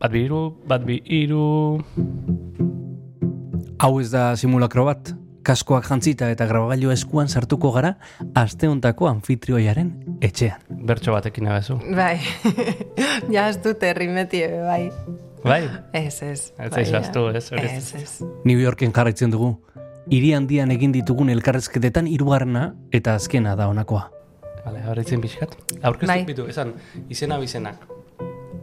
Bat bi iru, bat bi iru... Hau ez da simulakro bat, kaskoak jantzita eta grabagailu eskuan sartuko gara asteontako anfitrioiaren etxean. Bertso batekin agazu. Bai, ja ez dute rimeti ebe, bai. Bai? Ez, ez. Ez bai, zaizu ahaztu, ez. Ez, ez. New Yorken jarraitzen dugu. Hiri handian egin ditugun elkarrezketetan hirugarrena eta azkena da honakoa. Vale, horretzen pixkat. Aurkeztu Bai. bitu, esan, izena bizenak.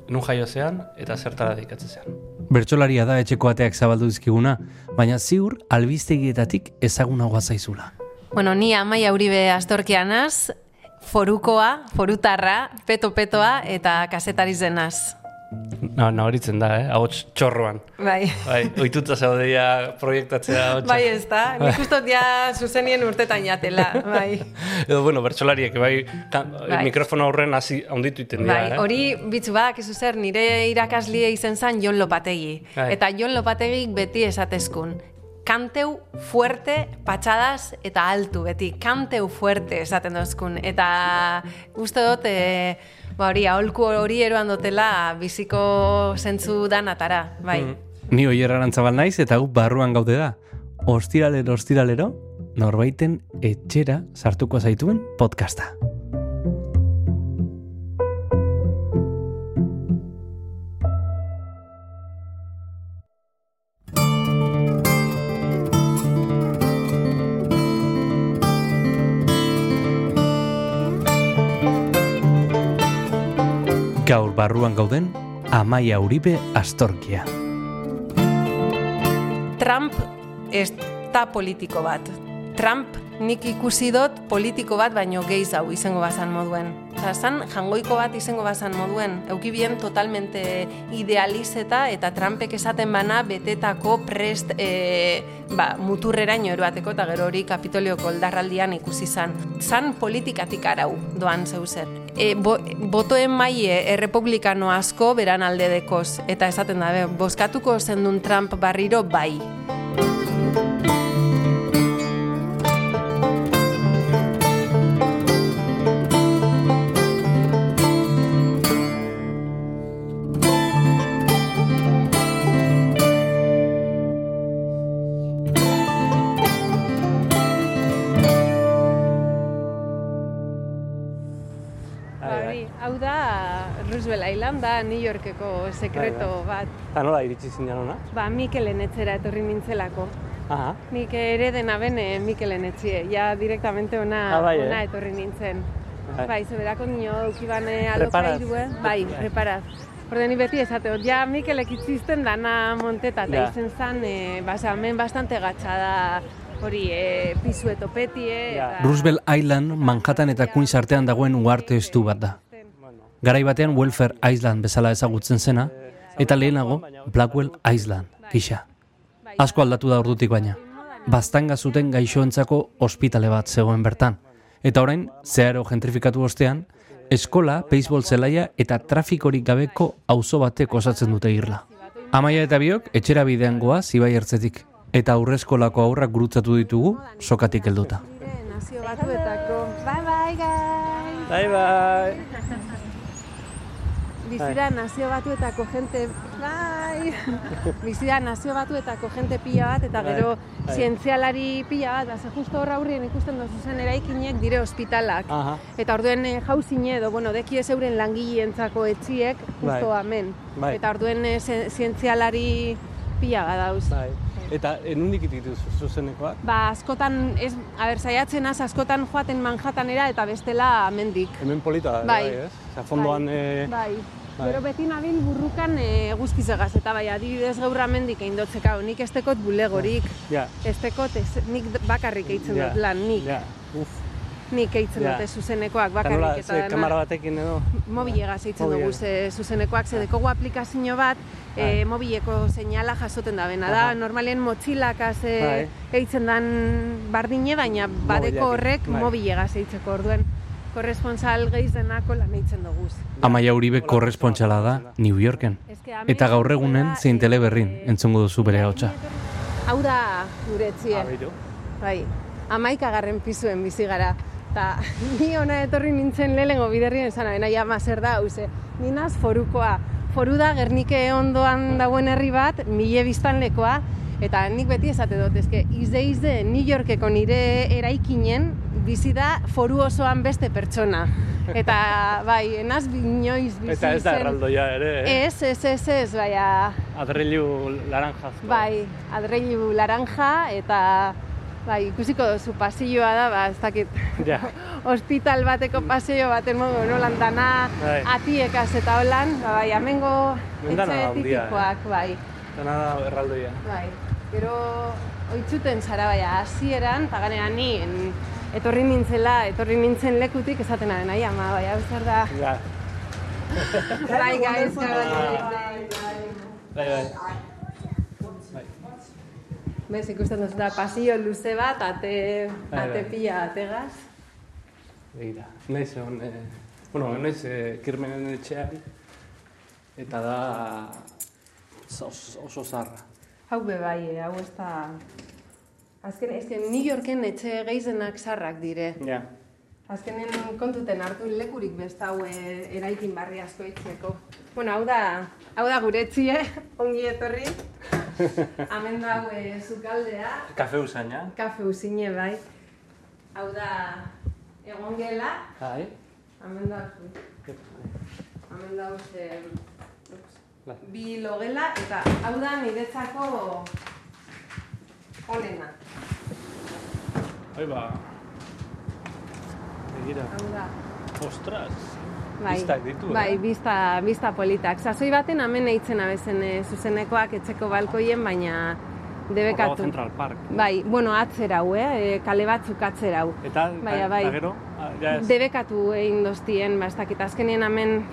Nun jaio zean eta zertara dedikatzen zean. Bertsolaria da etxeko ateak zabaldu dizkiguna, baina ziur albistegietatik ezagunagoa zaizula. Bueno, ni Amaia Uribe Astorkianaz, forukoa, forutarra, peto-petoa eta kasetari zenaz. No, nahoritzen da, eh? Hau txorroan. Bai. Bai, oituta zaudeia proiektatzea hotxa. Bai ez da, nik ustot ja zuzenien urtetan jatela, bai. Edo, bueno, bertsolariek, bai, ka, Bai. mikrofono aurren hasi handitu iten dira, Bai, eh? hori bitzu badak izu zer, nire irakaslie izen zan Jon Lopategi. Bai. Eta Jon Lopategik beti esatezkun. Kanteu fuerte, patxadas eta altu beti. Kanteu fuerte esaten dozkun. Eta uste dut, e, ba hori, aholku hori eroan dotela biziko zentzu danatara, bai. Ni oier arantzabal naiz eta gu barruan gaude da. Ostiralero, ostiralero, norbaiten etxera sartuko zaituen podcasta. Gaur barruan gauden, Amaia Uribe Astorkia. Trump ez da politiko bat. Trump nik ikusi dut politiko bat baino gehiago izango bazan moduen. Osa, zan jangoiko bat izango bazan moduen. Eukibien totalmente idealizeta eta Trumpek esaten bana betetako prest e, ba, muturreraino eroateko eta gero hori kapitolioko oldarraldian ikusi zan. Zan politikatik arau doan zeuzer. E, bo, botoen maie errepublikano asko beran alde dekoz. Eta esaten da, boskatuko zendun Trump barriro bai. Island da New Yorkeko sekreto bat. Eta nola iritsi zinean ona? Ba, Mikelen etxera etorri nintzelako. Aha. Nik ere dena bene Mikelen etxie, ja direktamente ona, Ah, bai, eh? ona etorri nintzen. Bai. Bai, zeberako nio eukibane Preparaz. alokairu, eh? Bai, Bai. preparaz. Orde ni beti esateot, ja Mikelek itzizten dana monteta, eta Ja. izen zan, e, basa, hemen bastante gatsa da hori e, pisu etopetie, Ja. eta... Roosevelt Island Manhattan eta Queens artean dagoen uarte estu bat da. Garai batean Welfare Island bezala ezagutzen zena, eta lehenago Blackwell Island gisa. Asko aldatu da ordutik baina. Baztanga zuten gaixoentzako ospitale bat zegoen bertan. Eta orain, zeharo gentrifikatu ostean, eskola, beisbol zelaia eta trafikorik gabeko auzo batek osatzen dute irla. Amaia eta biok etxera bidean goa zibai ertzetik. Eta aurrezkolako aurrak gurutzatu ditugu sokatik helduta. Nazio batuetako. Bye bye guys! Bai, bai. Bizira nazio batuetako jente, bai! Bizira nazio batuetako jente pila bat, eta gero bai. zientzialari pila bat, ba, ze justo horra aurrien ikusten dozu zen eraikinek dire ospitalak. Aha. Eta orduen e, jauzine edo, bueno, deki ez euren langileentzako etxiek, justo Bai. hemen. Bai. Eta orduen e, zi- zientzialari pila gadauz. Bai. Eta enundik ititu zuzenekoak? Ba, askotan, ez, a ber, saiatzen az, askotan joaten Manhattanera eta bestela mendik. Hemen polita, Bai. bai, ez? Osa, fondoan... Bai. eh, Bai. Bai. Gero beti nabil burrukan e, guzkizegaz, eta bai, adibidez gaur amendik eindotzeka, nik ez tekot bulegorik, Ja. ez tekot, ez, nik bakarrik eitzen ja, dut lan, nik, Ja. Uf. Nik eitzen Ja. dute zuzenekoak Eta nola, bakarrik, eta kamara batekin edo? mobilegaz eitzen dugu ze zuzenekoak, ze dekogu aplikazio bat, Bai. e, mobileko seinala jasoten da bena da, normalen motxilakaz e, Bai. eitzen dan bardine, baina badeko Mobilekin, horrek bai. mobilegaz eitzeko orduen korresponsal gehiz denako lan eitzen dugu. Amaia Uribe korrespontxala da New Yorken. Eta gaur egunen zein teleberrin entzungo duzu bere hautsa. Hau da gure. Abiru. Bai, amaikagarren pizuen bizi gara. Ta ni ona etorri nintzen lehenengo biderrien esan, baina ja zer da, hauze. Ni naz forukoa, foru da Gernike ondoan dagoen herri bat, mile biztanlekoa, eta nik beti esate dut, eske, izde izde New Yorkeko nire eraikinen, bizi da foru osoan beste pertsona. Eta, bai, enaz binoiz bizi Eta ez da erraldoia ere, eh? Ez, ez, ez, ez, baina, Adreilu laranjazko. bai, adreilu laranja, eta, bai, ikusiko duzu pasilloa da, ba, ez dakit, Ja, hospital bateko paseo baten modu, nolan dana Bai. atiekaz eta holan, ba, bai, amengo etxe handia, tipikoak, bai, dena da erraldoia. bai. Gero, oitzuten zara, bai, hasieran, eta ganera ni, etorri nintzela, etorri nintzen lekutik esaten ari nahi, ama, bai, hau zer da, Ja, bai, gaizka, bai, bai, bai, bai. bai. Bez, ikusten duzu da, pasillo luze bat, ate, Bai, ate bai. pila, ategaz. Begira, naiz egon, eh, bueno, naiz eh, kirmenen etxean, eta da oso, oso zarra. Hau be bai, eh, hau ez da... Azken, ez New Yorken etxe geizenak sarrak dire. Ja, Azkenen kontuten hartu lekurik beste hau eraikin barri asko itzeko. Bueno, hau da, hau da gure etxie, ongi etorri. Hemen da hau eh, sukaldea, kafe usaina. kafe usine bai. Hau da egon gela, Bai. hemen da, hemen da Bai. bi logela, eta hau da niretzako onena. Bai, ba. Begira. Hau da. Ostras. Bai, Bistak ditu, bai, eh? bista, bista politak. Sasoi baten hemen eitzen abezen e, zuzenekoak etxeko balkoien, baina Horrago debekatu. Central Park. Bai, bueno, atzera hau, eh? e, kale batzuk atzera hau. Eta, Baina, eta bai. gero, ah, ja ez. Debekatu egin doztien, ba, ez dakit, azkenien hemen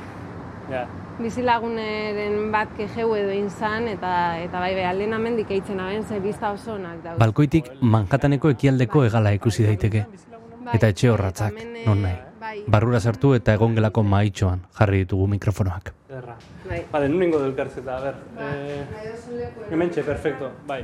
Ja. bizilaguneren bat kejeu edo inzan, eta, eta bai, bai, lehen hemendik eitzen aben, ze bista oso onak daude. Balkoitik Manhattaneko ekialdeko egala ikusi daiteke. Bai, Eta etxe horratzak, hemen, eh, non nahi. Bai, Barrura sartu eta egongelako maitxoan jarri ditugu mikrofonoak. Erra. bai. Vale, nun ingo dut kartzeta, a ber. Eh, Nahi perfecto, bai.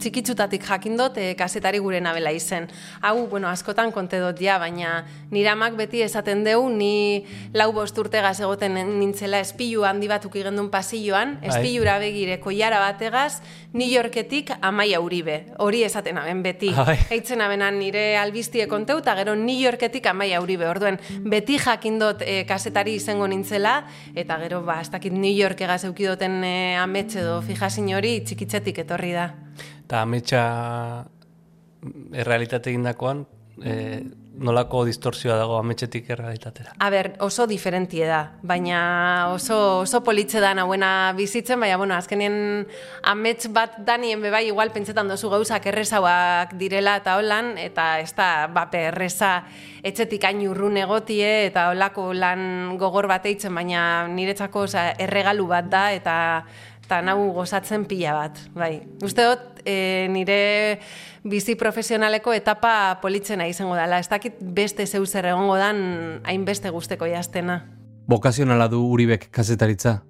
Txikitzutatik jakin dut e, kasetari gure nabela izen. Hau, bueno, askotan konte dut ja, baina nire amak beti esaten deu, ni lau bost urtegaz egoten nintzela espilu handi batuk igendun pasilloan, Bai. espilura begire koiara bategaz, New Yorketik amaia uribe. Hori esaten aben beti. Eitzen abenan nire albiztie konteu, eta gero New Yorketik amaia uribe. Orduen, beti jakin dut e, kasetari izango nintzela, eta gero, ba, ez dakit New Yorkegaz eukidoten e, amets edo fijasin hori txikitzetik etorri da. Eta ametsa errealitate egindakoan, eh, nolako distorsioa dago ametxetik errealitatera. A ber, oso diferentie da, baina oso, oso politze da nahuena bizitzen, baina, bueno, azkenien amets bat danien bebai, igual pentsetan dozu gauzak errezauak direla eta holan, eta ez da, bape, erreza etxetik hain urrun egotie, eta holako lan gogor bat eitzen, baina niretzako oza, erregalu bat da, eta eta nau gozatzen pila bat, bai. Uste dut, e, nire bizi profesionaleko etapa politzena izango dela. Ez dakit beste zeu zer egongo dan hainbeste guzteko jaztena. Bokazionala du Uribek kazetaritza.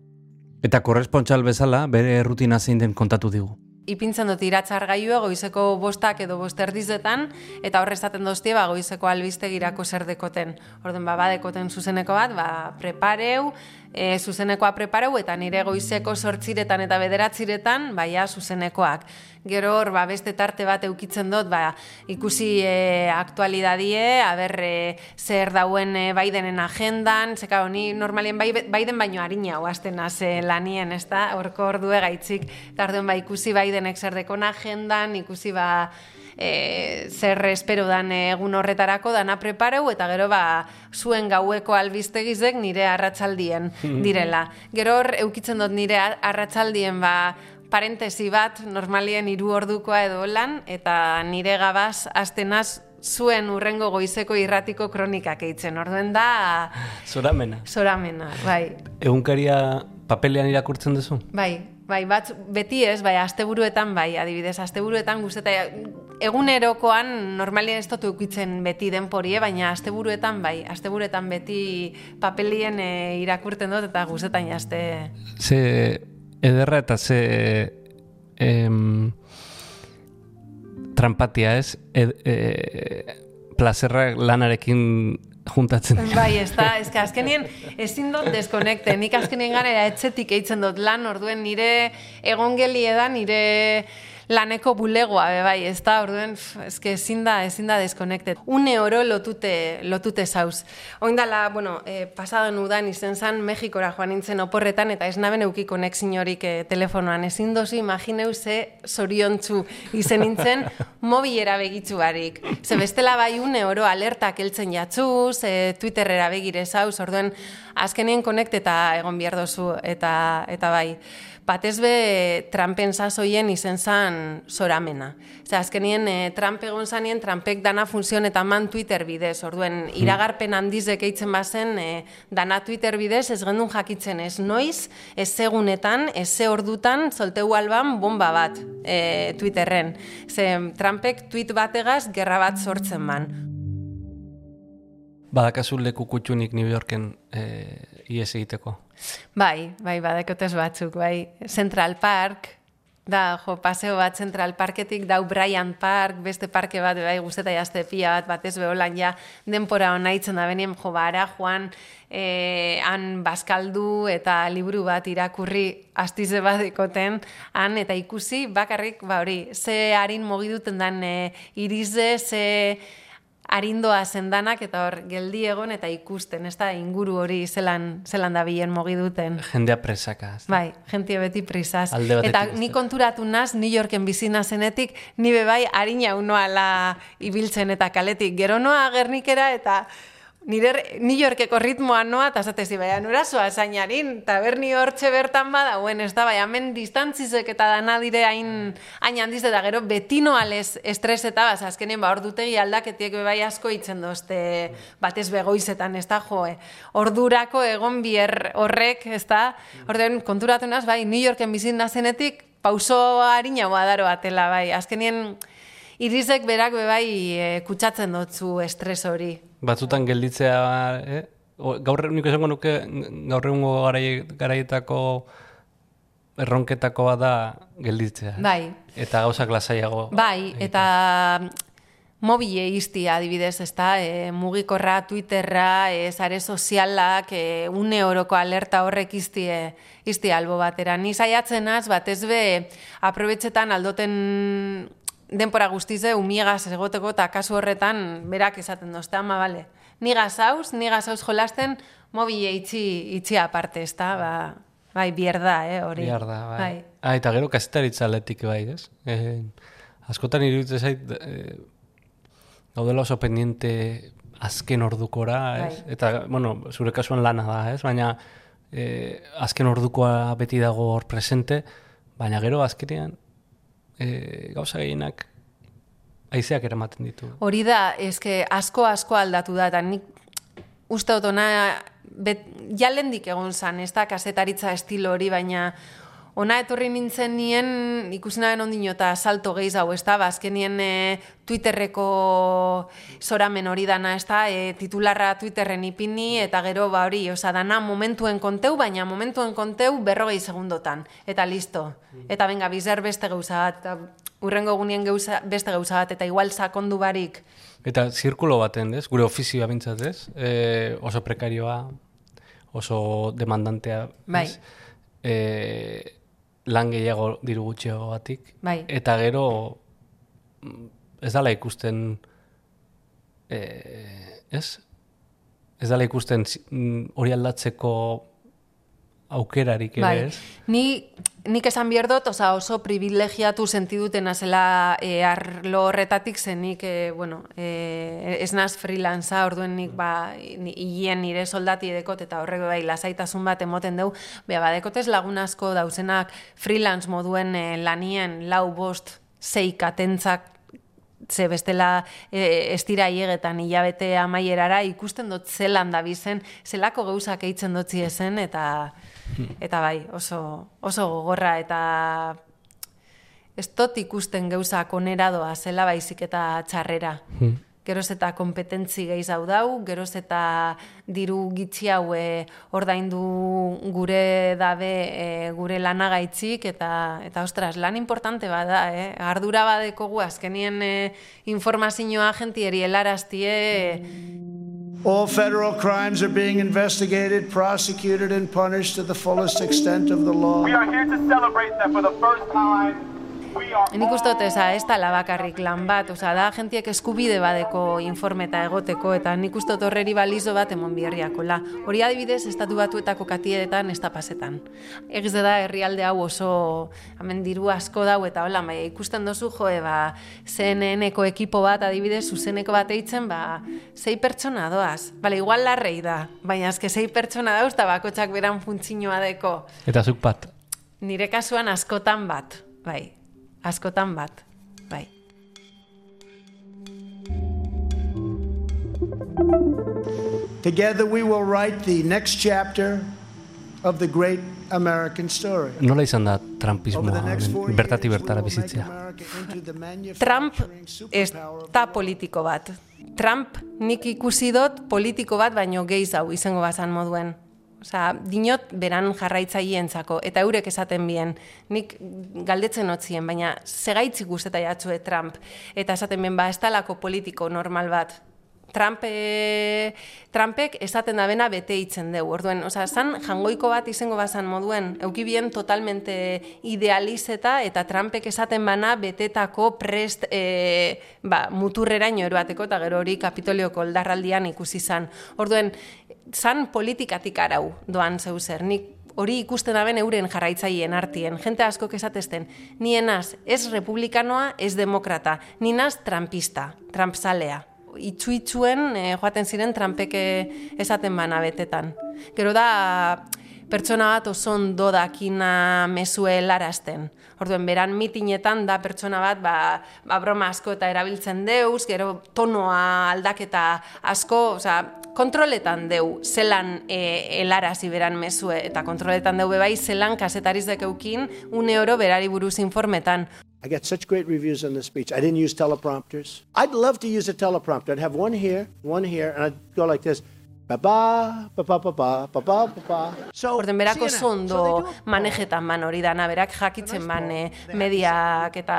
Eta korrespontxal bezala bere rutina zein den kontatu digu. Ipintzen dut iratzar gaiua goizeko bostak edo bost erdizetan, eta horre esaten doztie ba, goizeko albistegirako zer dekoten. Orden, ba, badekoten zuzeneko bat, ba, prepareu, e, zuzenekoa prepareu, eta nire goizeko sortziretan eta bederatziretan, baia zuzenekoak. Gero hor, ba, beste tarte bat eukitzen dut, ba, ikusi e, aktualidadie, aber e, zer dauen e, Bidenen agendan, zeka honi normalien bai, Biden baino harina hoazten ze lanien, ez da, horko ordue gaitzik, tardeon ba, ikusi Bidenek zer dekon agendan, ikusi ba, e, zer espero dan egun horretarako dana prepareu eta gero ba zuen gaueko albistegizek nire arratsaldien direla. Gero hor eukitzen dut nire arratsaldien ba parentesi bat normalien hiru ordukoa edo lan eta nire gabaz astenaz zuen urrengo goizeko irratiko kronikak eitzen. Orduen da Zoramena. soramena, bai. Egunkaria papelean irakurtzen duzu? Bai, bai, bat beti ez, bai, asteburuetan bai, adibidez, asteburuetan guzteta egunerokoan normalien ez dut ukitzen beti denporie, baina asteburuetan bai, asteburuetan beti papelien e, irakurten dut eta guztetan jazte. Ze ederra eta ze em, trampatia ez, e, e, plazerra lanarekin juntatzen. Bai, ez da, ez azkenien ezin dut deskonekte, nik azkenien gara etxetik eitzen dut lan, orduen nire egongeli edan, nire laneko bulegoa be bai, ez da, orduen, eske ezin da, ezin da deskonekte. Une oro lotute, lotute zauz. Oindala, bueno, eh, pasadan udan izen zan Mexikora joan nintzen oporretan, eta ez naben euki konexin horik eh, telefonoan. Ezin dozi, imagineu ze zoriontzu izen nintzen mobilera begitzu barik. Ze bestela bai une oro alertak eltzen jatzuz, eh, Twitterera begire zauz, orduen, azkenien konekte eta egon behar dozu, eta, eta bai batez be Trumpen sasoien izen zan soramena. Zer, azkenien e, Trump egon zanien, Trumpek dana funzion eta man Twitter bidez, orduen hmm. iragarpen handizek eitzen bazen e, dana Twitter bidez, ez gendun jakitzen ez noiz, ez segunetan, ez ze ordutan, zolteu alban bomba bat e, Twitterren. Zer, Trumpek tweet bategaz gerra bat sortzen man. Badakazu leku kutxunik New Yorken e, ies egiteko? Bai, bai, badekotez batzuk, bai. Central Park, da, jo, paseo bat Central Parketik, dau Bryant Park, beste parke bat, bai, guzteta jazte pia bat, batez beholan ja, denpora hona itzen da benien, jo, bara, joan, eh, han baskaldu eta liburu bat irakurri astize bat han, eta ikusi, bakarrik, ba, hori, ze harin mogiduten dan eh, irize, ze arindoa zendanak eta hor geldi egon eta ikusten, ez da inguru hori zelan, zelan da bilen mogi duten. Jendea presaka. Bai, jentia beti prisaz. Eta ni konturatu naz, New Yorken bizina zenetik, ni bai harina unoala ibiltzen eta kaletik. Gero noa gernikera eta nire New Yorkeko ritmoa noa, eta zatezi, bai, anurazoa zainarin, eta ber New Yorkse bertan bada, ez da, bai, hemen distantzizek eta dana dire hain, hain handiz, eta gero beti noalez estres eta, baz, azkenien, ba, ordutegi aldaketiek bai asko itzen dozte, batez begoizetan, ez da, jo, ordurako egon bier horrek, ez da, orden, konturatu naz, bai, New Yorken bizin nazenetik, pauso harina daro atela, bai, azkenien, irizek berak bai e, kutsatzen dutzu estres hori batzutan gelditzea, eh? gaur nik esango nuke gaur egungo garaietako erronketako bada gelditzea. Bai. Eta gauzak lasaiago. Bai, eta mobile iztia adibidez, ezta? E, mugikorra, Twitterra, e, zare sozialak, e, une oroko alerta horrek iztie, iztie albo batera. Ni saiatzen az, batez be, aprobetxetan aldoten denpora guztize umiegaz egoteko eta kasu horretan berak esaten dozte, ama, bale. Niga zauz, niga zauz jolasten, mobile itxi, itxi aparte, ez da, ba, bai, bierda, eh, hori. Bierda, bai. bai. Ah, eta gero kasetaritza letik bai, ez? Eh, askotan iruditzen zait, eh, gaudela oso pendiente azken ordukora, ez? Bai. Eta, bueno, zure kasuan lana da, ez? Baina, eh, azken ordukoa beti dago hor presente, baina gero azkenean, e, gauza gehienak aizeak eramaten ditu. Hori da, eske asko asko aldatu da, eta nik uste dut ona, bet, jalendik egon zan, ez da, kasetaritza estilo hori, baina ona etorri nintzen nien ikusina den ondino eta salto gehiz hau, ez da, bazkenien ba, e, Twitterreko soramen hori dana, ez da, e, titularra Twitterren ipini, eta gero, ba hori, oza, dana momentuen konteu, baina momentuen konteu berrogei segundotan, eta listo. Eta benga, bizer beste gauza bat, eta urrengo gunien gauza, beste gauza bat, eta igual sakondu barik. Eta zirkulo baten, ez? Gure ofizioa bintzat, ez? E, oso prekarioa, oso demandantea, bai. E, lan gehiago diru gutxiago batik. Bai. Eta gero ez dala ikusten e, ez? Ez dala ikusten hori aldatzeko aukerarik ere, bai. ez? Ni, nik esan behar dut, oza, oso privilegiatu sentiduten azela e, arlo horretatik zen nik, e, bueno, e, ez naz freelanza, orduen nik, ba, hien nire soldati edekot, eta horrek bai, lasaitasun bat emoten dugu, beha, badekotez lagun asko dauzenak freelance moduen e, lanien lau bost zeik atentzak ze bestela e, estira hiegetan hilabete amaierara ikusten dut zelan da bizen, zelako gauzak eitzen dutzi ezen, eta eta bai, oso, oso gogorra, eta ez tot ikusten gauzak oneradoa zela baizik eta txarrera. Hmm. Geroz eta kompetentzi gehiz hau dau, geroz eta diru gitxi hau e, ordaindu gure dabe e, gure lanagaitzik, eta, eta ostras, lan importante bada, eh? ardura badeko gu, azkenien e, informazioa jentieri helaraztie, All federal crimes are being investigated, prosecuted, and punished to the fullest extent of the law. We are here to celebrate that for the first time Nik uste dut eza, ez da bakarrik lan bat, oza, da gentiek eskubide badeko informeta egoteko, eta nik uste dut horreri balizo bat emon biherriako la. Hori adibidez, estatu batuetako katietan ez da pasetan. Egiz da herrialde hau oso, hemen diru asko dau, eta hola, bai, ikusten dozu, joe, ba, CNN-eko ekipo bat, adibidez, zuzeneko bat eitzen, ba, zei pertsona doaz. Bale, igual larrei da, baina azke zei pertsona dauz, eta bakotxak beran funtzinoa deko. Eta zuk bat? Nire kasuan askotan bat, bai askotan bat, bai. Together we will write the next chapter of the great American story. Nola izan da Trumpismoa bertati bertara bizitzea? Trump ez da politiko bat. Trump nik ikusi dut politiko bat baino gehiz hau izango bazan moduen. Osa, dinot beran jarraitzaieentzako eta eurek esaten bien. Nik galdetzen hotzien, baina segaitzik guztetai atzue Trump. Eta esaten bien, ba, ez talako politiko normal bat. Trump, e, Trumpek esaten da bena bete itzen dugu. Orduen, oza, san jangoiko bat izango bazan moduen, eukibien totalmente idealizeta eta Trumpek esaten bana betetako prest e, ba, eroateko eta gero hori kapitolioko oldarraldian ikusi zan. Orduen, san politikatik arau doan zeu zer, nik hori ikusten daben euren jarraitzaileen artien. Jente asko kesatezten, nienaz ez republikanoa, ez demokrata, ninaz trampista, trampzalea itxu-itxuen eh, joaten ziren trampeke esaten bana betetan. Gero da, pertsona bat oso ondo dakina mesue larazten. Orduen, beran mitinetan da pertsona bat, ba, ba broma asko eta erabiltzen deuz, gero tonoa aldaketa asko, oza, kontroletan deu zelan e, elarazi beran mesue, eta kontroletan deu bebai zelan kasetariz dekeukin une oro berari buruz informetan. I got such great reviews on this speech. I didn't use teleprompters. I'd love to use a teleprompter. I'd have one here, one here, and I'd go like this. Papa, papa, papa, papa, papa. So, Orden berako zondo manejetan man hori dana, berak jakitzen ban eh, mediak eta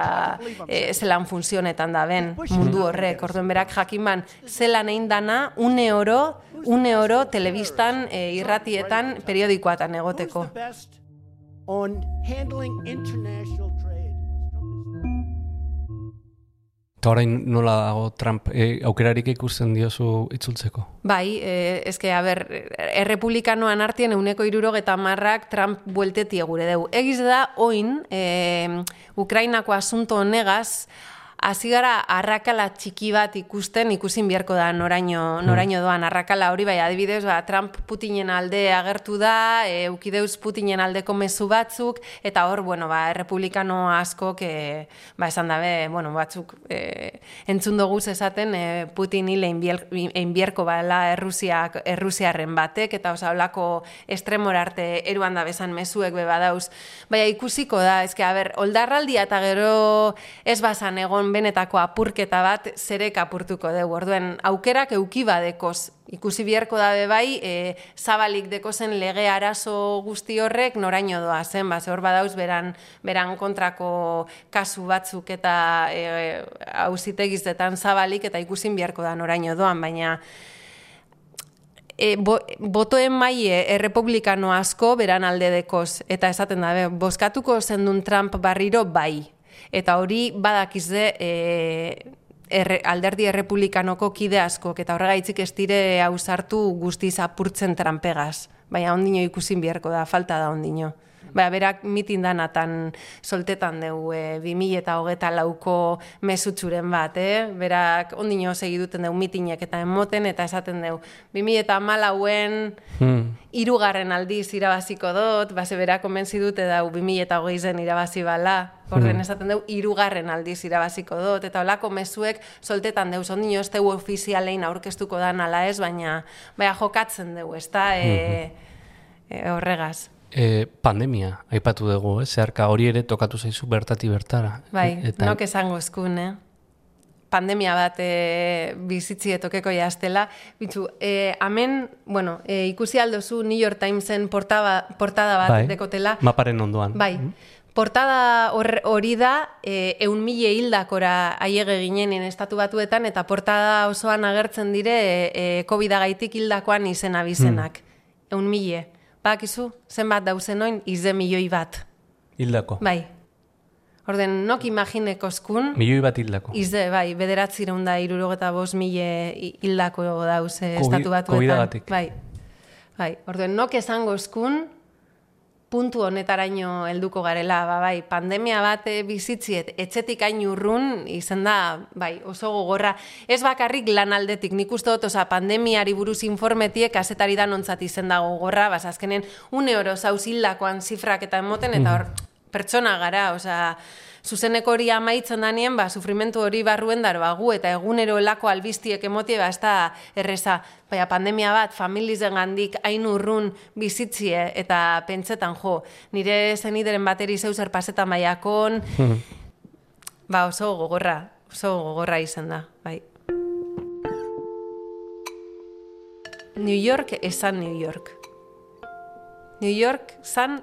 e, zelan funtzionetan da ben mundu horrek. Orden berak jakin man zelan egin dana une oro, une oro telebistan e, irratietan periodikoatan egoteko. on handling international Eta orain nola dago Trump e, aukerarik ikusten diozu itzultzeko? Bai, e, ezke, haber, errepublikanoan artien euneko irurog eta marrak Trump buelteti egure deu. Egiz da, oin, e, Ukrainako asunto negaz, hasi gara arrakala txiki bat ikusten ikusin beharko da noraino hmm. noraino doan arrakala hori bai adibidez ba Trump Putinen alde agertu da e, ukideus Putinen aldeko mezu batzuk eta hor bueno ba republikano asko ke ba esan dabe bueno batzuk e, entzun dugu esaten e, Putin hile inbierko bala Errusia Errusiarren batek eta osa holako estremora arte eruan da besan mezuek be badauz baina ikusiko da eske a ber oldarraldia eta gero ez basan egon benetako apurketa bat zerek apurtuko dugu. Orduen aukerak euki badekoz. Ikusi biherko da bai e, zabalik dekozen lege arazo guzti horrek noraino doa zen, ba, hor badauz beran, beran kontrako kasu batzuk eta e, auzitegizdetan zabalik eta ikusin biherko da noraino doan, baina e, bo, botoen maie errepublikano asko beran alde dekoz, eta esaten da, boskatuko zendun Trump barriro bai, eta hori badakizde e, erre, alderdi errepublikanoko kide asko, eta horregaitzik ez dire hausartu guztiz apurtzen trampegaz. Baina ondino ikusin biherko da, falta da ondino. Ba, berak mitin danatan soltetan dugu e, 2000 eta hogeta lauko mesutsuren bat, eh? Berak ondino segiduten dugu mitinek eta emoten eta esaten dugu. 2000 eta malauen hmm. irugarren aldiz irabaziko dut, base berak konbentzi dute dugu 2000 eta hogei zen irabazi bala. Horren hmm. esaten dugu irugarren aldiz irabaziko dut, eta holako mezuek soltetan dugu, ondino ez dugu ofizialein aurkeztuko da nala ez, baina, baina jokatzen dugu, ez da, e, e, horregaz e, pandemia, aipatu dugu, eh? zeharka hori ere tokatu zaizu bertati bertara. Bai, Eta... nok esango eskun, eh? pandemia bat e, bizitzi etokeko jaztela. Bitzu, e, amen, bueno, e, ikusi aldozu New York Timesen portada, portada bat bai, dekotela. Maparen ondoan. Bai, Portada hor- hori da, e, eun mile hildakora aiege ginenen estatu batuetan, eta portada osoan agertzen dire e, e, covid gaitik hildakoan izena bizenak. Eun mile. Bakizu, zenbat dauzen oin, ize milioi bat. Hildako. Bai. Orden, nok imaginekozkun, Milioi bat hildako. Ize, bai, bederatzireun da irurogeta bost mile hi- hildako dauz eh, estatu batuetan. Bai, bai. Orduen, nok esango eskun, puntu honetaraino helduko garela, ba, bai, pandemia bat eh, bizitziet, etxetik hain urrun, izan da, bai, oso gogorra. Ez bakarrik lanaldetik, nik uste dut, oza, pandemiari buruz informetiek azetari da nontzat izen da gogorra, bas, azkenen, une oro zauz hildakoan zifrak eta emoten, eta hor, pertsona gara, osea, zuzeneko hori amaitzen danien, ba, sufrimentu hori barruen daro bagu, eta egunero elako albiztiek emotie, ba, ez da erreza, baina pandemia bat, familizen gandik, hain urrun bizitzie, eta pentsetan jo, nire zenideren bateri zeuzer pasetan baiakon, ba, oso gogorra, oso gogorra izan da, bai. New York esan New York. New York zan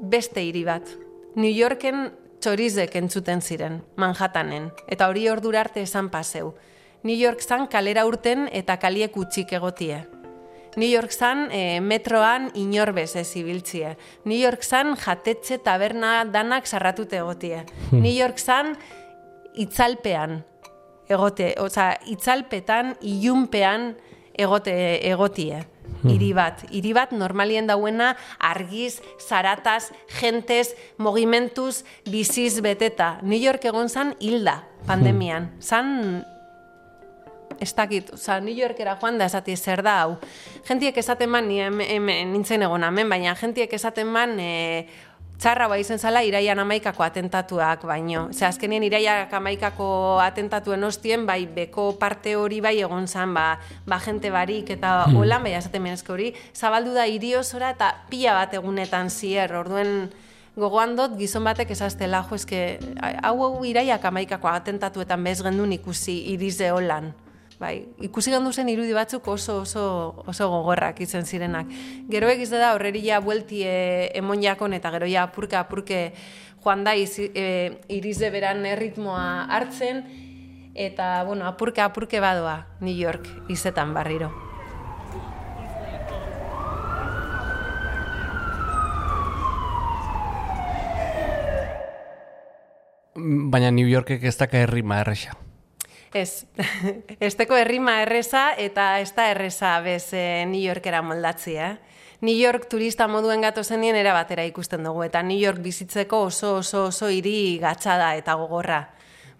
beste hiri bat. New Yorken txorizek entzuten ziren, Manhattanen, eta hori ordura arte esan paseu. New York zan kalera urten eta kaliek utxik egotie. New York zan e, metroan inorbez ez ibiltzie. New York zan jatetxe taberna danak sarratute egotie. New York zan itzalpean egote, oza, itzalpetan, ilunpean egote, egotie. Hiri bat, hiri bat normalien dauena argiz, zarataz, gentez, mogimentuz, biziz beteta. New York egon zan hilda pandemian. Zan ez dakit, oza, New Yorkera joan da esati zer da hau. Gentiek esaten man, ni hemen, nintzen egon hemen, baina gentiek esaten man, e, txarra bai izen zala iraian amaikako atentatuak baino. Ze azkenien iraiak amaikako atentatuen ostien, bai beko parte hori bai egon zan, ba, ba jente barik eta holan, bai esaten menezko hori, zabaldu da hiri osora eta pila bat egunetan zier, orduen gogoan dut gizon batek esaztela, jo, eske, hau hau iraiak amaikako atentatuetan bez gendun ikusi irize holan. Bai, ikusi gandu zen irudi batzuk oso oso oso gogorrak izan zirenak. Gero egiz da horreria buelti e, emon jakon eta gero ja apurka apurke joan da izi, e, irize beran erritmoa hartzen eta bueno, apurka apurke badoa New York izetan barriro. Baina New Yorkek ez daka herrima erresa. Ez, esteko herrima erreza eta ez da erreza bez e, New Yorkera moldatzia. Eh? New York turista moduen gato zenien era batera ikusten dugu, eta New York bizitzeko oso oso oso hiri gatxada eta gogorra.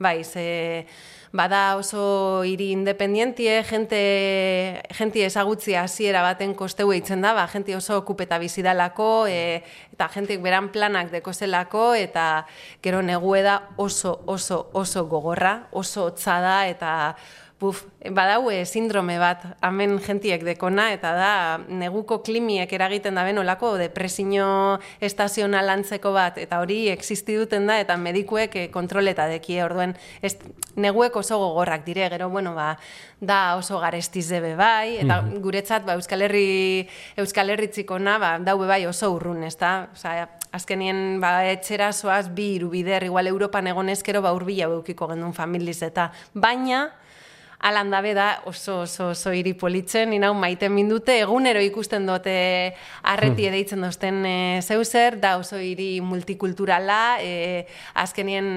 Bai, ze bada oso hiri independientie, jente, jente ezagutzia hasiera baten kosteu eitzen da, ba, jente oso okupeta bizidalako, e, eta jentik beran planak dekozelako, eta gero negueda oso, oso, oso gogorra, oso hotza da, eta buf, badau e, sindrome bat, hemen jentiek dekona, eta da neguko klimiek eragiten da olako depresio estazional antzeko bat, eta hori existi duten da, eta medikuek e, kontroleta dekie, orduen, ez, neguek oso gogorrak dire, gero, bueno, ba, da oso garestiz debe bai, eta guretzat, ba, Euskal Herri, Euskal Herri txikona, ba, daube bai oso urrun, ez da? Osa, azkenien, ba, etxera zoaz bi irubider, igual Europan egonezkero, ba, urbila beukiko gendun familiz, eta. Baina, Alan dabe da oso oso oso hiri politzen, ni nau maite mindute egunero ikusten dute arreti edeitzen dozten e, zeuzer, da oso hiri multikulturala, e, azkenien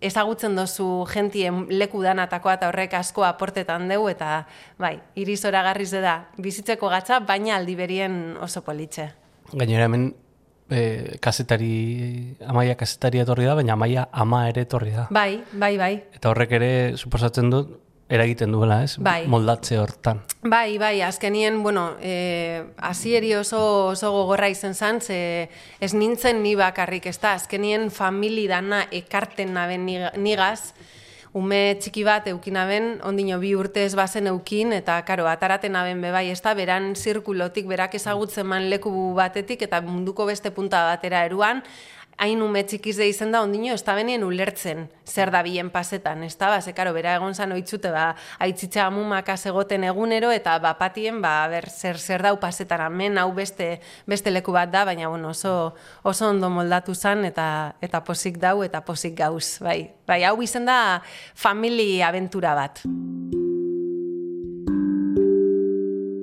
ezagutzen dozu gentien leku danatakoa eta horrek asko aportetan deu eta bai, hiri zoragarriz da bizitzeko gatza, baina aldi berien oso politxe. Gainera hemen e, kazetari, amaia kazetari etorri da, baina amaia ama ere etorri da. Bai, bai, bai. Eta horrek ere, suposatzen dut, eragiten duela, ez? Bai. Moldatze hortan. Bai, bai, azkenien, bueno, eh, hasieri oso, oso gogorra izan zan, ze ez nintzen ni bakarrik, ez da, azkenien famili dana ekarten naben niga- nigaz, ume txiki bat eukinaben, ondino bi urte ez bazen eukin, eta karo, ataraten aben bebai, ez da, beran zirkulotik, berak ezagutzen man leku batetik, eta munduko beste punta batera eruan, hain ume txikize izen da, ondino, ez da benien ulertzen zer da bien pasetan, ez da, ba, ze, karo, bera egon zan oitzute, ba, aitzitza amumaka egoten egunero, eta ba, patien, ba, ber, zer, zer dau pasetan, hemen hau beste, beste leku bat da, baina, bueno, oso, oso ondo moldatu zan, eta, eta posik dau, eta posik gauz, bai. Bai, hau izen da, famili aventura bat.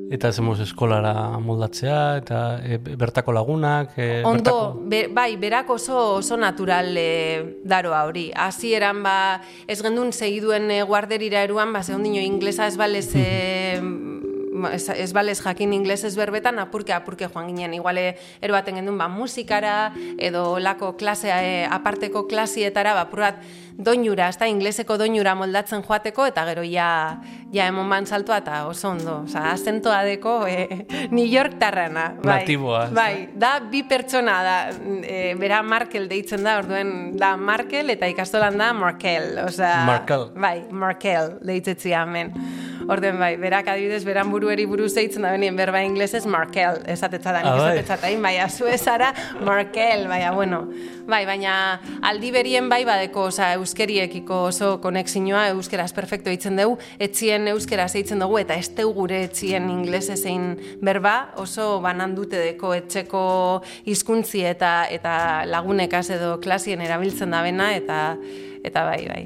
Eta zemuz eskolara moldatzea, eta e, bertako lagunak... E, Ondo, bertako... be, bai, berak oso, oso natural e, daroa hori. Hasi eran, ba, ez gendun segiduen e, guarderira eruan, ba, zehon dino, inglesa ez balez... E, ez, ez balez jakin inglés ez berbetan, apurke, apurke joan ginen. Iguale, eroaten gendun, ba, musikara, edo lako klasea, e, aparteko klasietara, ba, purat, doinura, ez da, ingleseko doinura moldatzen joateko, eta gero ja, ja emon ban saltua, eta oso ondo, oza, azentoa deko e, New York tarrana. Bai, Natiboa? Bai, da, bi pertsona da, e, bera Markel deitzen da, orduen, da Markel, eta ikastolan da Markel, oza, Markel. Bai, Markel deitetzi hemen. Orden bai, berak adibidez, beran burueri buruz deitzen da benien berba inglesez Markel, esatetza da, Ah, esatetza da, bai, azu ezara Markel, baina, bueno, bai, baina aldi berien bai badeko, oza, euskeriekiko oso konexinoa, euskeraz perfecto eitzen dugu, etzien euskeraz eitzen dugu, eta ez gure etzien inglese zein berba, oso banan dute deko etxeko hizkuntzi eta eta lagunekaz edo klasien erabiltzen da bena, eta, eta bai, bai.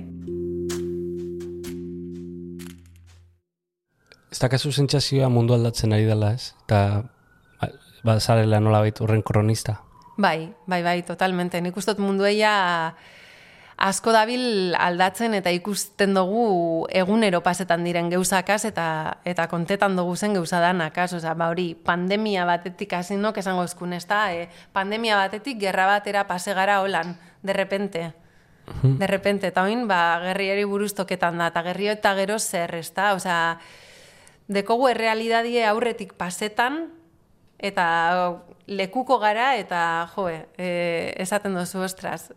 Ez dakazu sentsazioa mundu aldatzen ari dela, ez? Eta ba, zarela nolabait horren kronista. Bai, bai, bai, totalmente. Nik uste dut mundu eia asko dabil aldatzen eta ikusten dugu egunero pasetan diren geuzakaz eta eta kontetan dugu zen geuza danakaz, osea, ba hori pandemia batetik hasi nok esango eskun, ezta? E, pandemia batetik gerra batera pase gara holan, de repente. De repente, eta oin, ba, gerriari buruz toketan da, eta gerrio eta gero zer, ezta? Osea, dekogu errealidadie aurretik pasetan, eta lekuko gara, eta joe, e, esaten duzu, ostras,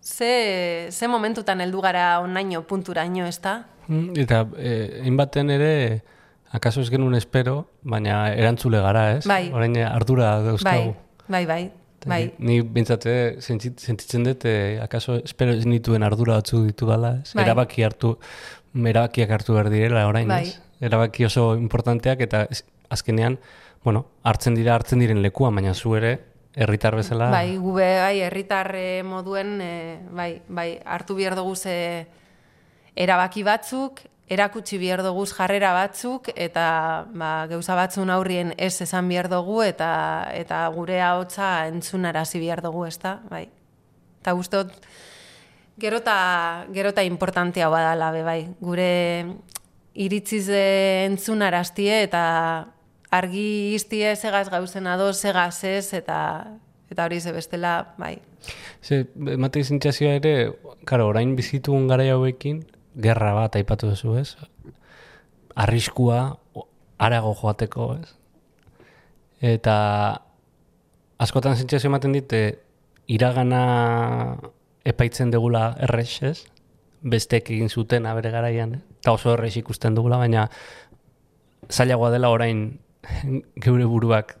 ze, ze momentutan heldu gara onaino punturaino, ez da? Mm, Eta eh, hainbaten ere, akaso ez genuen espero, baina erantzule gara, ez? Bai. Orain eh, ardura dauzkagu. Bai, bai, bai, bai. Ni bintzate sentitzen dut, eh, akaso espero ez nituen ardura batzuk ditu gala, ez? Bai. Erabaki hartu, erabakiak hartu behar direla orain, Bai. ez? Erabaki oso importanteak eta azkenean, bueno, hartzen dira hartzen diren lekuan, baina zu ere herritar bezala Bai, gube, bai, herritar eh, moduen, eh, bai, bai, hartu behar dugu ze erabaki batzuk, erakutsi behar dugu jarrera batzuk, eta ba, gauza batzun aurrien ez esan behar dugu, eta, eta gure ahotsa entzunarazi behar dugu, ez da? Bai. Eta guztot, gerota, gerota importantea badala, be, bai. Gure iritziz eh, entzunaraztie eta argi iztie segaz gauzen ado, segaz ez, eta, eta hori ze bestela, bai. Ze, emate sentsazioa ere, karo, orain bizitugun gara hauekin, gerra bat aipatu duzu, ez? Arriskua arago joateko, ez? Eta askotan sentsazio ematen dit, eh, iragana epaitzen degula errex, ez? Bestek egin zuten bere garaian, eh? eta oso errex ikusten dugula, baina zailagoa dela orain geure buruak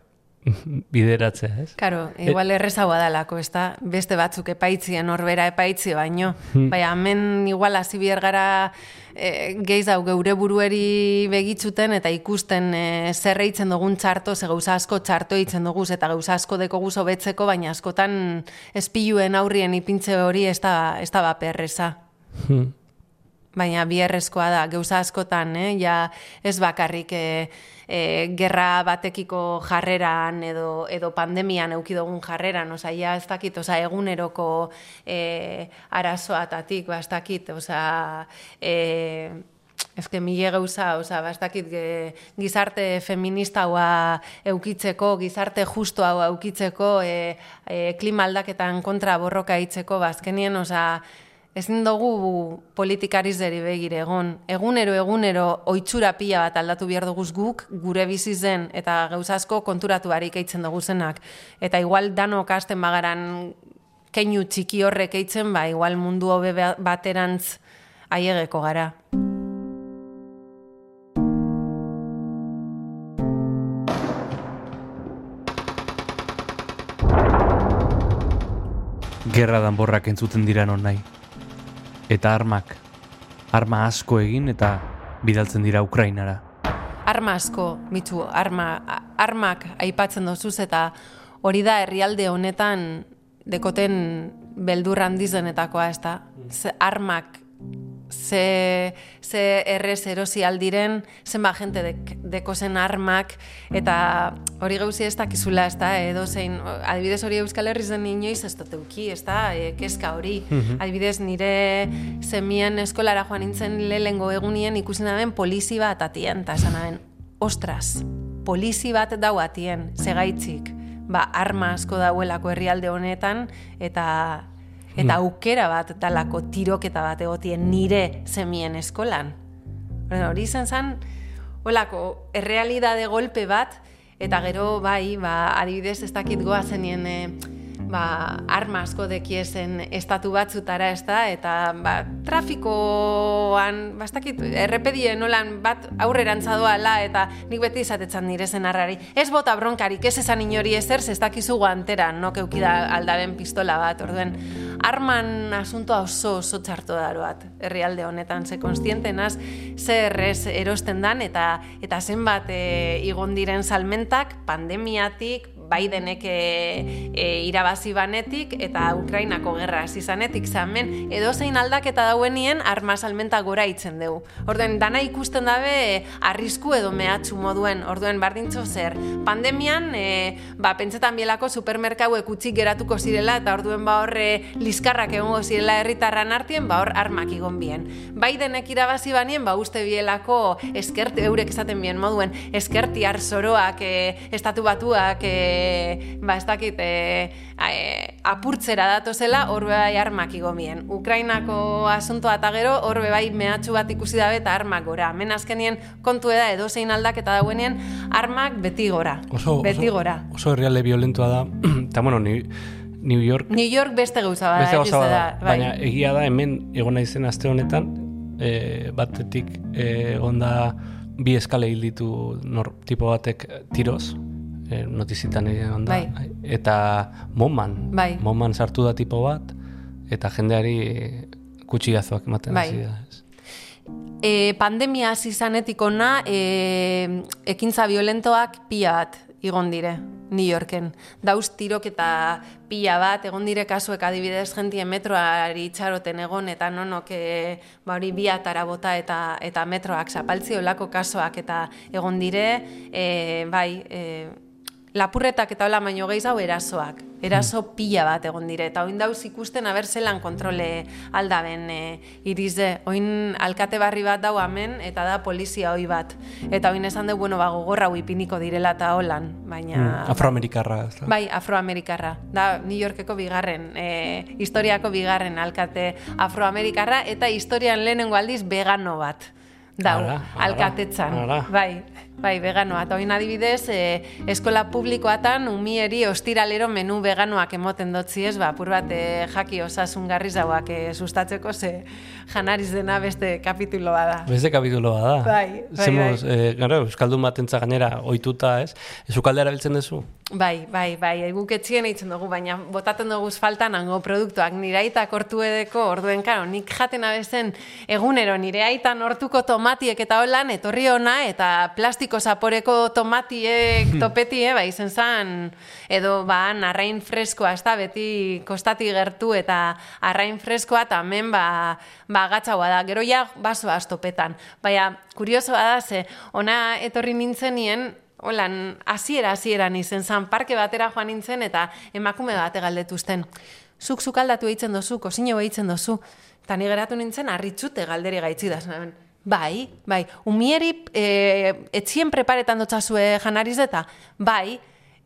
bideratzea, ez? Karo, igual errezagoa dalako, ez da? Beste batzuk epaitzien, horbera epaitzi baino. Baina, hemen igual hasi gara e, gehiz hau geure burueri begitzuten eta ikusten e, zer eitzen dugun txarto, ze gauza asko txarto eitzen dugu, eta gauza asko deko guzo betzeko, baina askotan espiluen aurrien ipintze hori ez da, ez da baperreza. Hmm. Baina biherrezkoa da, gauza askotan, eh? ja ez bakarrik e, e, gerra batekiko jarreran edo, edo pandemian euki dugun jarreran, oza, ja ez dakit, oza, eguneroko e, arazoatatik, ba, ez dakit, oza, e, Ez que mile gauza, oza, ba, ez dakit, ge, gizarte feminista haua eukitzeko, gizarte justo hau eukitzeko, e, e, klima aldaketan kontra borroka hitzeko, ba, azkenien, oza, ezin dugu politikariz deri begire egon. Egunero, egunero, oitxura pila bat aldatu behar duguz guk, gure bizi zen, eta gauza asko konturatu barik eitzen dugu zenak. Eta igual danok hasten bagaran keinu txiki horrek eitzen, ba, igual mundu hobe ba- baterantz aiegeko gara. gerra danborrak entzuten dira non nahi. Eta armak, arma asko egin eta bidaltzen dira Ukrainara. Arma asko, mitzu, arma, armak aipatzen dozuz eta hori da herrialde honetan dekoten beldur handizenetakoa, ez da? Ze armak ze, ze errez erosi aldiren, zenba jente dek, deko zen armak, eta hori gauzi ez dakizula, ez da, edo zein, adibidez hori Euskal Herri zen inoiz ez dut euki, ez da, e, kezka hori. Adibidez nire zemien eskolara joan nintzen lehengo egunien ikusi naben polizi bat atien, eta esan naben, ostras, polizi bat dau atien, segaitzik, ba, arma asko dauelako herrialde honetan, eta eta aukera bat dalako tiroketa bat egotien nire zemien eskolan. Hori izan zen, holako, errealidade golpe bat, eta gero, bai, ba, adibidez, ez dakit goa zenien, e, ba, arma asko dekiezen estatu batzutara, ez da, eta, ba, trafikoan, ba, ez dakit, errepedie nolan bat aurrerantza doala, eta nik beti izatetzan nire zen arrari. Ez bota bronkarik, ez esan inori ezer, ez dakizu guantera, no keukida aldaren pistola bat, orduen, arman asuntoa oso oso txarto daroat herrialde honetan, ze konstientenaz ze errez erosten dan eta eta zenbat e, igon diren salmentak pandemiatik Bidenek e, e, irabazi banetik eta Ukrainako gerra hasi zanetik zamen edozein aldaketa dauenien arma salmenta gora itzen dugu. Orduen dana ikusten dabe e, arrisku edo mehatxu moduen. Orduen bardintzo zer. Pandemian e, ba pentsetan bielako supermerkauek utzik geratuko zirela eta orduen ba horre liskarrak egongo zirela herritarran artien ba hor armak igon bien. Bidenek irabazi banien ba uste bielako eskerte eurek esaten bien moduen eskertiar zoroak e, estatu batuak e, ba ez dakit e, e, apurtzera datozela hor bai armak igomien. Ukrainako asuntoa eta gero hor bai mehatxu bat ikusi dabe eta armak gora. Hemen azkenien kontu da edozein aldaketa dauenien armak beti gora. Oso, beti oso, gora. oso herrialde violentua da, eta bueno, ni, New York New York beste gauza bada. beste gauza bada, da, bai. baina egia da hemen egon naizen aste honetan, e, batetik e, egon da bi eskale hil ditu nor, tipo batek tiroz, e, notizitan egon da, Bai. eta moman, Bai. moman sartu da tipo bat, eta jendeari kutsigazoak ematen Bai. da. E, pandemia hasi zanetik ona, e, ekintza violentoak pila bat igon dire, New Yorken. Dauz tirok eta pila bat, egon dire kasuek adibidez jentien metroari itxaroten egon, eta nonok e, ba hori bi atara bota eta, eta metroak zapaltzi olako kasoak eta egon dire, e, bai, e, lapurretak eta hola baino gehiago erasoak. Eraso pila bat egon dire. Eta oin dauz ikusten aber zelan kontrole aldaben e, irize. Oin alkate barri bat dau hemen eta da polizia hoi bat. Eta oin esan dugu, bueno, ba, gogorra ipiniko direla eta holan. Baina... Mm, Afroamerikarra, ez da? Bai, afroamerikarra. Da New Yorkeko bigarren, e, historiako bigarren alkate afroamerikarra eta historian lehenengo aldiz vegano bat. Dau, ara, alkatetzan. ara. Bai, bai, veganoa. Eta oin adibidez, e, eskola publikoatan umieri ostiralero menu veganoak emoten dotzi ez, ba, apur bat e, jaki osasun garriz dauak e, sustatzeko ze janariz dena beste kapitulo bada. Beste kapitulo bada. Bai, bai, Zemuz, bai. eh, gara, Euskaldun batentza gainera ohituta, ez? Ezukalde erabiltzen duzu? Bai, bai, bai, guk etxien eitzen dugu, baina botaten dugu faltan hango produktuak nire aita kortu edeko, orduen, karo, nik jaten abezen egunero nire aitan hortuko tomatiek eta holan, etorri ona, eta plastiko zaporeko tomatiek topetie, bai, izen zan, edo, ba, arrain freskoa, ez da, beti kostati gertu, eta arrain freskoa, eta hemen, ba, ba, gatzaua da, gero ja, basoa topetan. Baina, kuriosoa da, ze, ona etorri nintzenien, Holan, hasiera hasieran izen zan, parke batera joan nintzen eta emakume bate galdetuzten. Zuk zukaldatu eitzen dozu, kozino eitzen dozu. Eta ni geratu nintzen harritzute galderi gaitzi da. Bai, bai, umieri e, etzien preparetan dotzazue janariz eta, bai,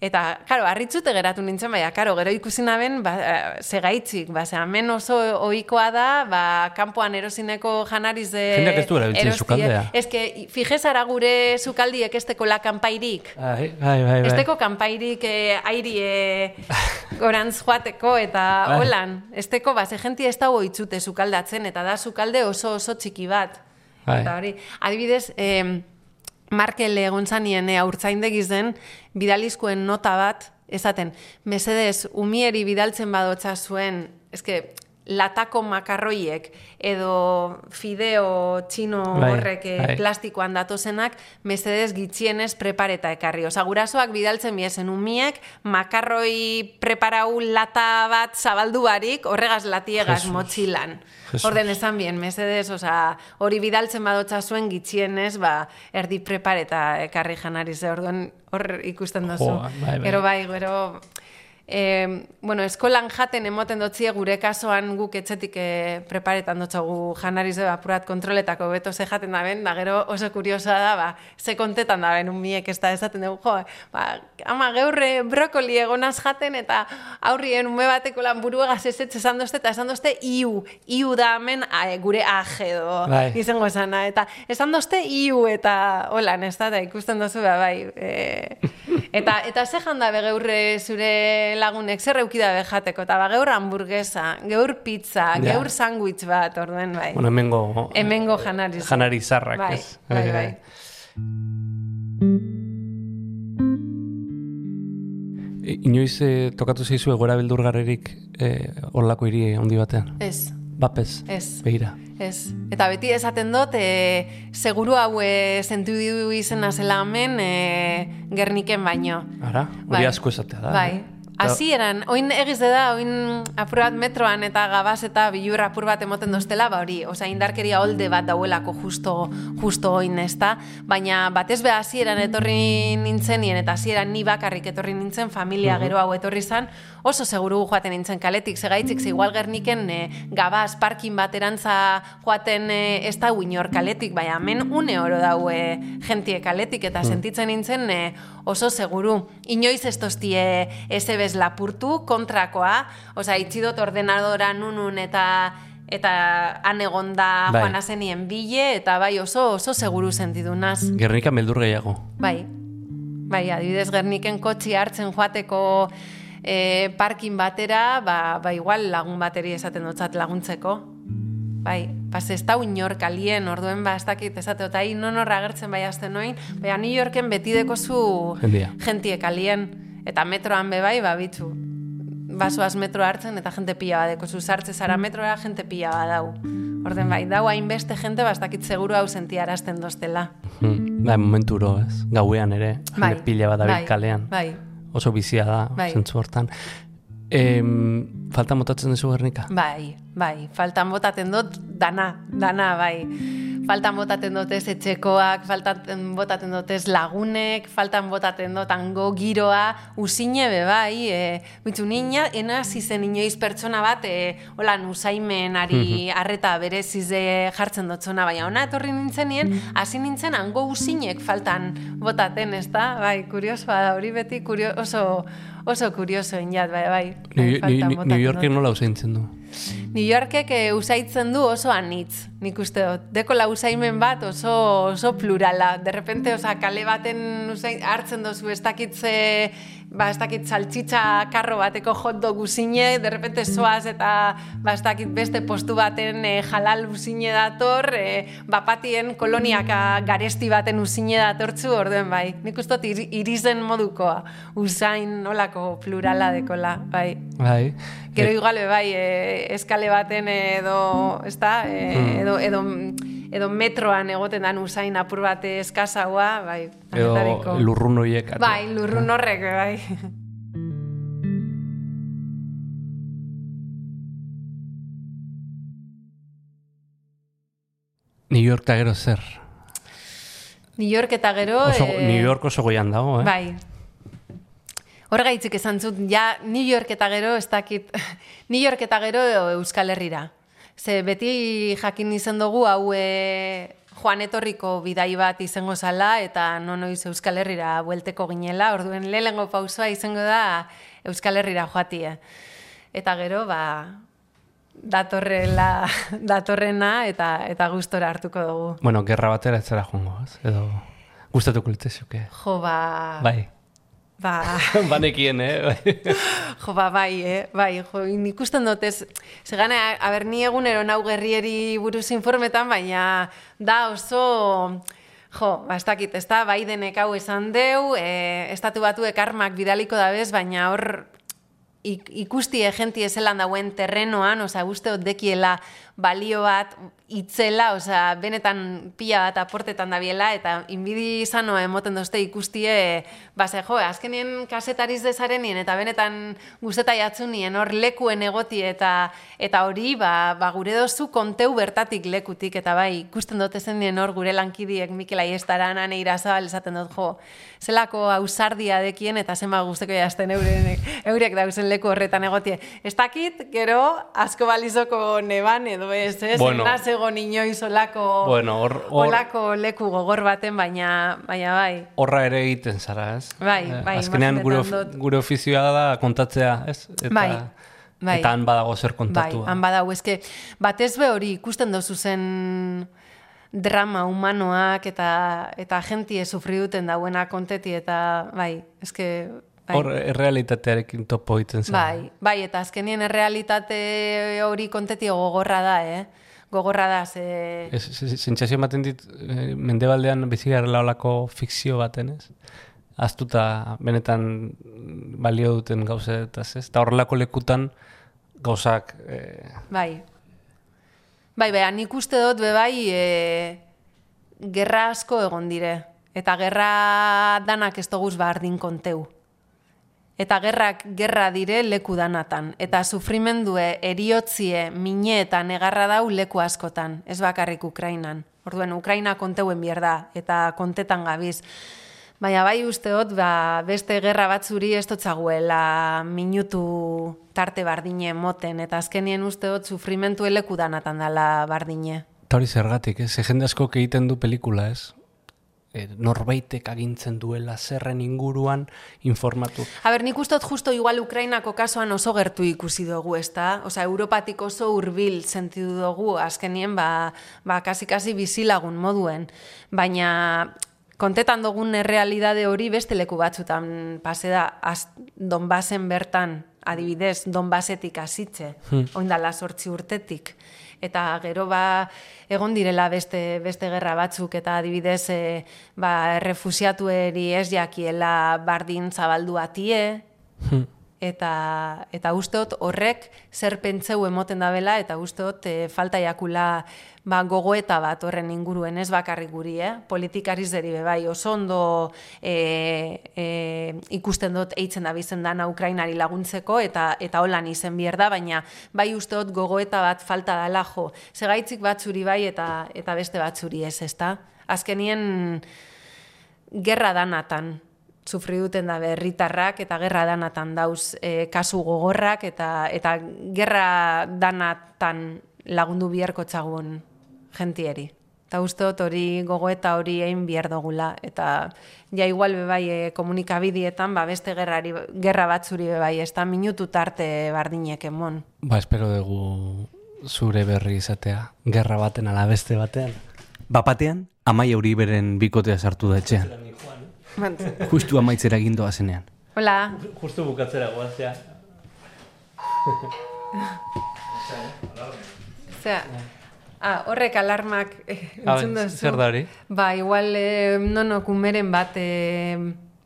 Eta, karo, harritzute geratu nintzen, baina, karo, gero ikusi naben, ba, eh, segaitzik, ba, ze, hemen oso ohikoa da, ba, kanpoan erosineko janariz de... Jendeak ez du erabiltzen erostie. sukaldea. Ez que, fijezara gure sukaldiek esteko la kanpairik. Bai, bai, bai. bai. Esteko kanpairik eh, airi eh, gorantz joateko eta Bai. holan. Esteko, ba, ze jenti ez dago itzute sukaldatzen, eta da sukalde oso oso txiki bat. Bai. Eta hori, adibidez, eh, Markel egon zanien e, aurtzaindegi zen, bidalizkoen nota bat, esaten, mesedez, umieri bidaltzen badotza zuen, eske, latako makarroiek edo fideo txino Bai, horrek eh, bai. plastikoan datozenak, mesedez gitxienez prepareta ekarri. Osa, gurasoak bidaltzen biesen umiek, makarroi preparau lata bat zabaldu barik, horregaz latiegaz Jesus. motxilan. Jesus. Orden esan bien, mesedez, osa, hori bidaltzen badotza zuen gitxienez, ba, erdi prepareta ekarri janari ze, orduan hor ikusten duzu. Jo, bai, bai. Gero bai, gero... E, bueno, eskolan jaten emoten dotzie gure kasoan guk etxetik e, preparetan dotzagu janari ze apurat kontroletako beto ze jaten da ben, da gero oso kuriosoa da, ba, ze kontetan da ben unmiek ez da esaten dugu, jo, ba, ama geurre brokoli egonaz jaten eta aurrien ume bateko lan buruegaz ez etxe esan dozte eta esan dozte iu, iu da hemen a, gure aje edo Bai. izango esana, eta esan dozte iu eta holan, ez da, ikusten dozu, ba, bai, e, eta, eta ze janda be geurre zure lagunek zer eukida be jateko, eta ba, geur hamburguesa, geur pizza, Ja. geur sandwich bat, orduen, bai. Bueno, hemengo... Hemengo janari. Janari zarrak, Bai, ez? bai, Eh, bai. Inoiz eh, tokatu zeizu egora beldurgarrerik eh, horlako hiri handi batean? Ez, Bapez? ez. Begira. Ez. Eta beti esaten dut, e, seguru hau e, zentu du izena zela hemen e, gerniken baino. Ara? Hori Bai. asko esatea da. Bai. eh? Hasi eran, oin egize da, oin apur bat metroan eta gabaz eta bilur apur bat emoten doztela, ba hori, osea indarkeria holde bat dauelako justo, justo oin ez da, baina batez be hasieran etorri nintzenien eta hasieran ni bakarrik etorri nintzen, familia gero hau etorri zan, oso seguru joaten nintzen kaletik, segaitzik ze igual gerniken e, gabaz parkin baterantza joaten e, ez da inor kaletik, baina hemen une oro dau e, jentie kaletik. Eta sentitzen nintzen e, oso seguru. Inoiz ez tostie ese bez lapurtu kontrakoa, osea itxidot ordenadora nunun eta eta han egon da Bai. joan azenien bile, eta bai oso oso seguru sentidunaz. Gernikan beldur gehiago. Bai, bai, adibidez Gerniken kotxi hartzen joateko e, parkin batera, ba, ba igual lagun bateri esaten dutzat laguntzeko. Bai, pas ez da inor kalien, orduen ba, ez dakit esate, eta hi non horra agertzen bai azten noin, baina New Yorken beti deko zu Jendia. jentie kalien, eta metroan be bai, ba, bitzu, basoaz metro hartzen eta jente pila badeko zu sartze zara metroa jente pila badau. Orden bai, dau hainbeste jente bastakit seguru hau sentiarazten dostela. Hmm. Bai, momenturo, ez? Gauean ere, Bai, jende pila bat dabil bai, kalean. Bai, Oso bizia da, Bai. zentzu hortan. Em, falta motatzen duzu Gernika? bai, bai, faltan botaten dut dana, dana, bai. Faltan botaten dotez etxekoak, faltan botaten dotez lagunek, faltan botaten dut hango giroa, usine be bai, e, bitzu nina, ena zizen inoiz pertsona bat, e, hola, nusaimenari arreta berezize jartzen dotzona, baina ona etorri nintzenien, hasi nintzen hango usinek faltan botaten, ez da? Bai, kuriosoa da, hori beti kurio, oso, oso kurioso inat, bai, bai. New, New, New Yorkek dut. nola useintzen du? New Yorkek e, usaitzen du oso anitz, nik uste dut. Deko usaimen bat oso, oso plurala. De repente, osa, kale baten usain, hartzen dozu ez dakitze, ba, ez dakit saltxitxa karro bateko hot dog usine, de repente soaz eta ba, ez dakit beste postu baten e, halal usine dator, e, bapatien koloniaka garesti baten usine datortzu, orduen bai. Nik uste dut iri- irizen modukoa, usain nolako plurala dekola, bai. Bai. Gero igual bai, e, eskale baten edo, ezta, e, edo, edo, edo metroan egoten dan usain apur bat eskazaua, bai, Edo denetariko. lurrun horiek. Bai, lurrun horrek, bai. New York eta gero zer? New York eta gero... Oso, eh, New York oso goian dago, eh? Bai. Horregaitzik esan zut, ja New York eta gero, ez dakit, New York eta gero Euskal Herrira. Ze beti jakin izan dugu hau e, joan etorriko bidai bat izango zala eta nonoiz Euskal Herrira buelteko ginela, orduen lehengo pausoa izango da Euskal Herrira joatie. Eta gero, ba, datorrela, datorrena eta eta gustora hartuko dugu. Bueno, gerra batera ez zera joango, ez? Edo gustatuko litzezuke. Jo, ba... Bai. Ba... Banekien, eh? Jo, ba, bai, eh? bai, jo, ikusten dut ez, zegane, a ber, ni egunero nau gerrieri buruz informetan, baina da oso, Jo, bastakit, ez da, Bidenek hau esan deu, e, estatu batu ekarmak bidaliko dabez, baina hor ik, ikusti egenti ezelan dauen terrenoan, oza, uste dekiela balio bat itzela, oza, benetan pila bat aportetan dabiela, eta inbidi izano emoten dozte ikustie, base, jo, azkenien kasetariz dezarenien, eta benetan guzteta jatzunien, hor lekuen egoti, eta eta hori, ba, ba gure dozu konteu bertatik lekutik, eta bai, ikusten dut ezen dien hor gure lankidiek Mikel Aiestaran, ane irazabal esaten dut, jo, zelako ausardia dekien, eta zenba guzteko jazten eurek, eurek dauzen leku horretan egotie. Ez dakit, gero, asko balizoko neban edo ez, ez? Bueno. Naz egon inoiz olako, Bueno, hor- hor- olako leku gogor baten, baina, baina bai. Horra ere egiten zara, ez? Bai, Eh, bai, Azkenean gure, dut. gure ofizioa da kontatzea, ez? Eta, Bai, bai. Eta han badago zer Bai, kontatua. han badau, eske, batez be hori ikusten dozu zen drama humanoak eta eta gentie sufri duten dauena konteti eta bai, eske bai. Hor errealitatearekin topo egiten zara. Bai, bai, eta azkenien errealitate hori konteti gogorra da, eh? Gogorra da, ze... Sentsazio ematen dit, eh, mendebaldean bizi garela olako fikzio baten, ez? Aztuta benetan balio duten gauzetaz, ez? Eta horrelako lekutan gauzak... Eh, Bai. Bai, bai, nik uste dut, be bai, e, gerra asko egon dire. Eta gerra danak ez doguz bardin konteu. Eta gerrak gerra dire leku danatan. Eta sufrimendue, eriotzie, mine eta negarra dau leku askotan. Ez bakarrik Ukrainan. Orduen, Ukraina konteuen bier da. Eta kontetan gabiz. Baina bai uste dut, ba, beste gerra batzuri ez dotzaguela minutu tarte bardine moten, eta azkenien uste dut sufrimentu eleku danatan dala bardine. Eta hori zergatik, ez? Ze jende askok egiten du pelikula, ez? E, norbaitek agintzen duela zerren inguruan informatu. A ber, nik uste dut justo igual Ukrainako kasuan oso gertu ikusi dugu, ezta? Osea, Europatik oso hurbil sentidu dugu, azkenien, ba, ba kasi-kasi bizilagun moduen. Baina, kontetan dugun errealidade hori beste leku batzutan pase da, az, Donbasen bertan, adibidez, Donbasetik hasitze, hmm. oindala sortzi urtetik. Eta gero ba, egon direla beste, beste gerra batzuk, eta adibidez, e, ba, refusiatueri ez jakiela bardin zabaldu atie, eta, eta usteot horrek zer pentseu emoten dabela, eta usteot e, falta jakula ba, gogoeta bat horren inguruen ez bakarrik guri, eh? politikariz deri be bai, oso ondo e, e, ikusten dut eitzen da bizen dana Ukrainari laguntzeko, eta eta holan izen bier da, baina bai usteot gogoeta bat falta dala jo, segaitzik batzuri bai eta eta beste batzuri ez, ezta? Azkenien gerra danatan, sufri duten da herritarrak eta gerra danatan dauz e, kasu gogorrak eta eta gerra danatan lagundu biharko txagun jentieri. Eta uste dut hori gogoeta hori egin behar dugula. Eta ja igual be bai e, komunikabidietan ba, beste gerrari, gerra batzuri be bai, ez da minutu tarte bardinek emon. Ba, espero dugu zure berri izatea. Gerra baten ala beste batean. Bapatean, amai euri beren bikotea sartu da etxean. Justu amaitzera gindoa zenean. Hola, Justu bukatzera guazia. Zea, ah, horrek alarmak eh, Ah, entzun duzu. zer da hori? Ba, igual eh, nono kumeren bat eh,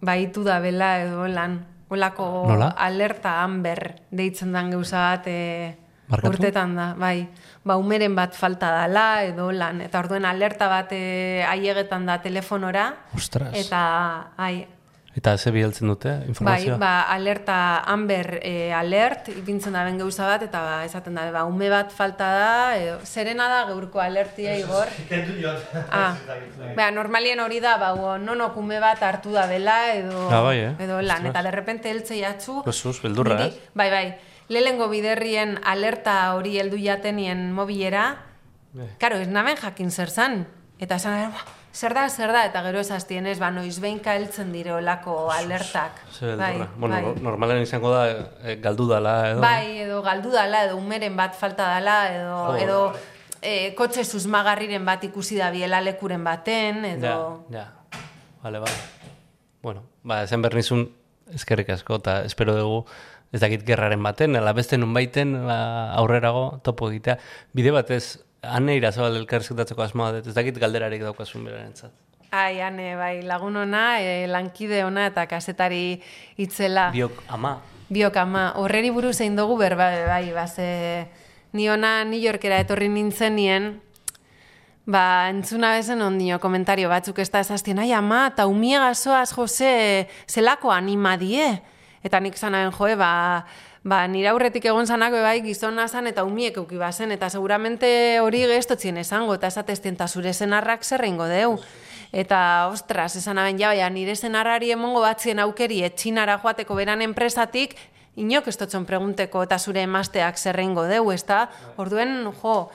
baitu da bela edo lan. Olako Nola? alerta amber deitzen dan gauza bat eh, urtetan da, bai. Ba, umeren bat falta dala edo lan. Eta orduen alerta bat eh, aiegetan da telefonora. Ostras. Eta, ai, Eta ze biheltzen dute Bai, informazioa? ba, alerta amber e, alert, ipintzen da ben gauza bat, eta ba, esaten da, ba, ume bat falta da, edo, zerena da geurko alertia igor. ah, ba, normalien hori da, ba, o, nonok ume bat hartu da bela, edo, Ah, bai, eh? edo lan, eta derrepente heltze jatzu. Jesús, beldurra, niri- eh? Bai, bai, lehengo biderrien alerta hori heldu jatenien mobilera, Bai. Karo, ez naben jakin zer zan. Eta esan, "Buah, zer da, zer da, eta gero esaztien ez, ba, noiz behinka heltzen dire olako alertak. Ze beldurra. bueno, bai. no- normalen izango da eh, galdu dala edo. Bai, edo galdu dala, edo umeren bat falta dala, edo, Jo. edo e, kotxe susmagarriren bat ikusi da biela lekuren baten, edo... Ja, ja. Vale, vale. Bueno, ba, esan behar eskerrik asko, eta espero dugu ez dakit gerraren baten, ala beste nun baiten ba, aurrerago topo egitea. Bide batez, ane irazabal elkarrizketatzeko asmoa dut, ez dakit galderarik daukasun berarentzat. Ai, ane, bai, lagun ona, e, lankide ona eta kasetari itzela. Biok ama. Biok ama, horreri buruz egin dugu berba, bai, baze, ni ona New Yorkera etorri nintzen nien, ba, entzuna bezen ondio komentario batzuk ez da ezaztien, ai, ama, eta umie gazoaz, Jose, zelako anima die? Eta nik zanaben, joe, ba, ba, nire aurretik egon zanako bai gizona zan eta umiek euki bazen, eta seguramente hori gestotzien esango, eta esateztien, eta zure zenarrak zerreingo deu. Eta, ostras, esan aben, ja, baina nire zenarrari emongo batzien aukeri etxinara joateko beran enpresatik, inok ez pregunteko eta zure emasteak zerreingo deu, ez da? Orduen, jo,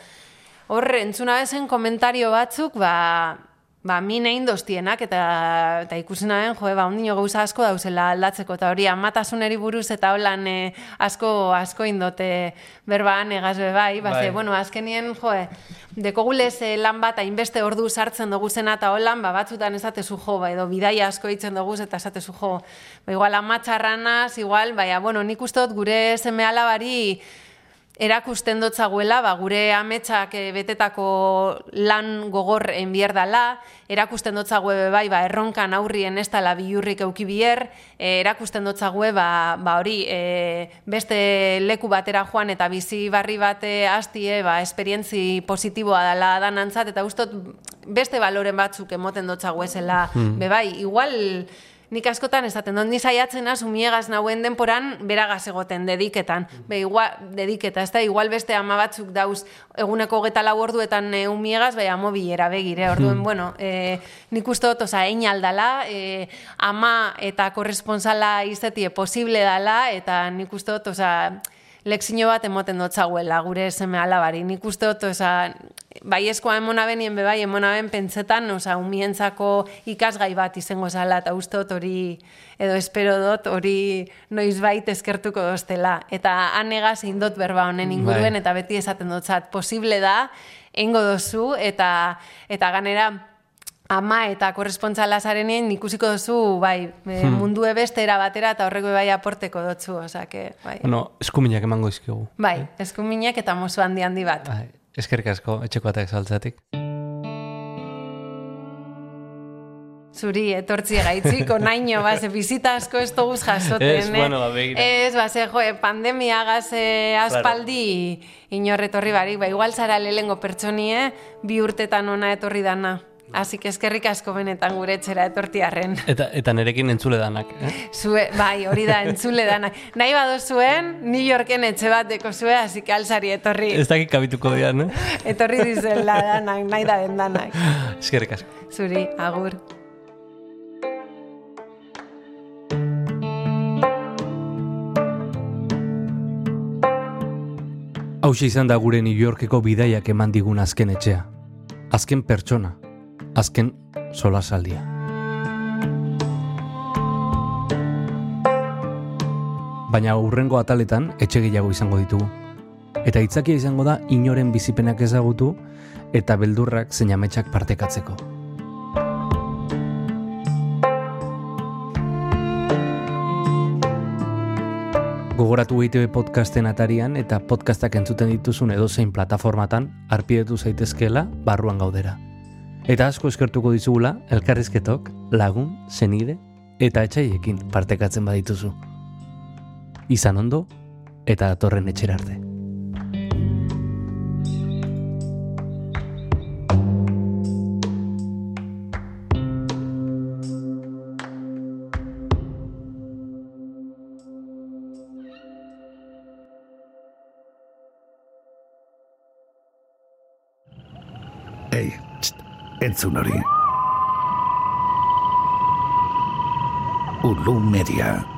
horre, entzuna bezen komentario batzuk, ba, ba, min egin doztienak, eta, eta ikusi nahen, jo, ba, ondino gauza asko dauzela aldatzeko, eta hori amatasuneri buruz eta holan e, asko, asko indote berbaan egaz bai, bai. bueno, azkenien, jo, dekogulez e, lan bat, hainbeste ordu sartzen dugu zena eta holan, ba, batzutan esatezu jo, ba, edo bidaia asko itzen dugu eta esatezu jo, ba, igual amatxarranaz, igual, baina, bueno, nik ustot gure seme alabari, erakusten dotzaguela, ba, gure ametsak eh, betetako lan gogor enbier dala, erakusten dotzague bai, ba, erronkan aurrien ez dala bilurrik eukibier, e, erakusten dotzague, ba, ba, hori, e, beste leku batera joan eta bizi barri bate hastie, ba, esperientzi positiboa dala danantzat, eta ustot beste baloren batzuk emoten dotzague zela, hmm. be bai, igual, nik askotan esaten dut, ni saiatzen az umiegaz nauen denporan beragaz egoten dediketan. Be, igual, dediketa, ez da, igual beste ama batzuk dauz eguneko geta lau orduetan e, umiegaz, bai, amo bilera begire. Orduen, hmm. bueno, e, nik uste dut, oza, ein aldala, e, ama eta korresponsala izetie posible dala, eta nik uste dut, oza, lexino bat emoten dotzaguela gure seme alabari. Nik uste dut, oza, bai eskoa emona benien be bai, emona ben pentsetan, oza, umientzako ikasgai bat izango zala, eta uste dut hori, edo espero dut hori noiz bait eskertuko doztela. Eta anega zein dut berba honen bai. inguruen, eta beti esaten dutzat, posible da, engo dozu, eta, eta ganera, ama eta korrespontzala zarenien ikusiko duzu bai, hmm. mundu ebestera batera eta horreko bai aporteko dotzu, osea que bai. Bueno, eskuminak emango dizkigu. Bai, eh? eskuminak eta mozu handi handi bat. Bai, eskerrik asko etxeko atak saltzatik. Zuri, etortzi gaitziko, naino, base, bizita asko ez toguz jasoten, ez, bueno, Ez, base, jo, pandemia gaze aspaldi claro. inorretorri barik, ba, igual zara lehengo pertsonie, bi urtetan ona etorri dana. Así que eskerrik asko benetan gure etxera etortiarren. Eta, eta nerekin entzule danak, eh? Zue, bai, hori da, entzule danak. Nahi bado zuen, New Yorken etxe bat deko zue, así que alzari etorri. Ez dakik kabituko dian, eh? etorri dizela danak, nahi da den danak. Eskerrik asko. Zuri, agur. Hau izan da gure New Yorkeko bidaiak eman digun azken etxea. Azken pertsona, azken solasaldia. Baina urrengo ataletan etxe gehiago izango ditugu. Eta itzakia izango da inoren bizipenak ezagutu eta beldurrak zeinametxak partekatzeko. Gogoratu EITB podcasten atarian eta podcastak entzuten dituzun edozein plataformatan arpidetu zaitezkeela barruan gaudera. Eta asko eskertuko dizugula, elkarrizketok, lagun, zenide, eta etxaiekin partekatzen badituzu. Izan ondo, eta atorren etxera arte. Entzun hori. Ulu Media.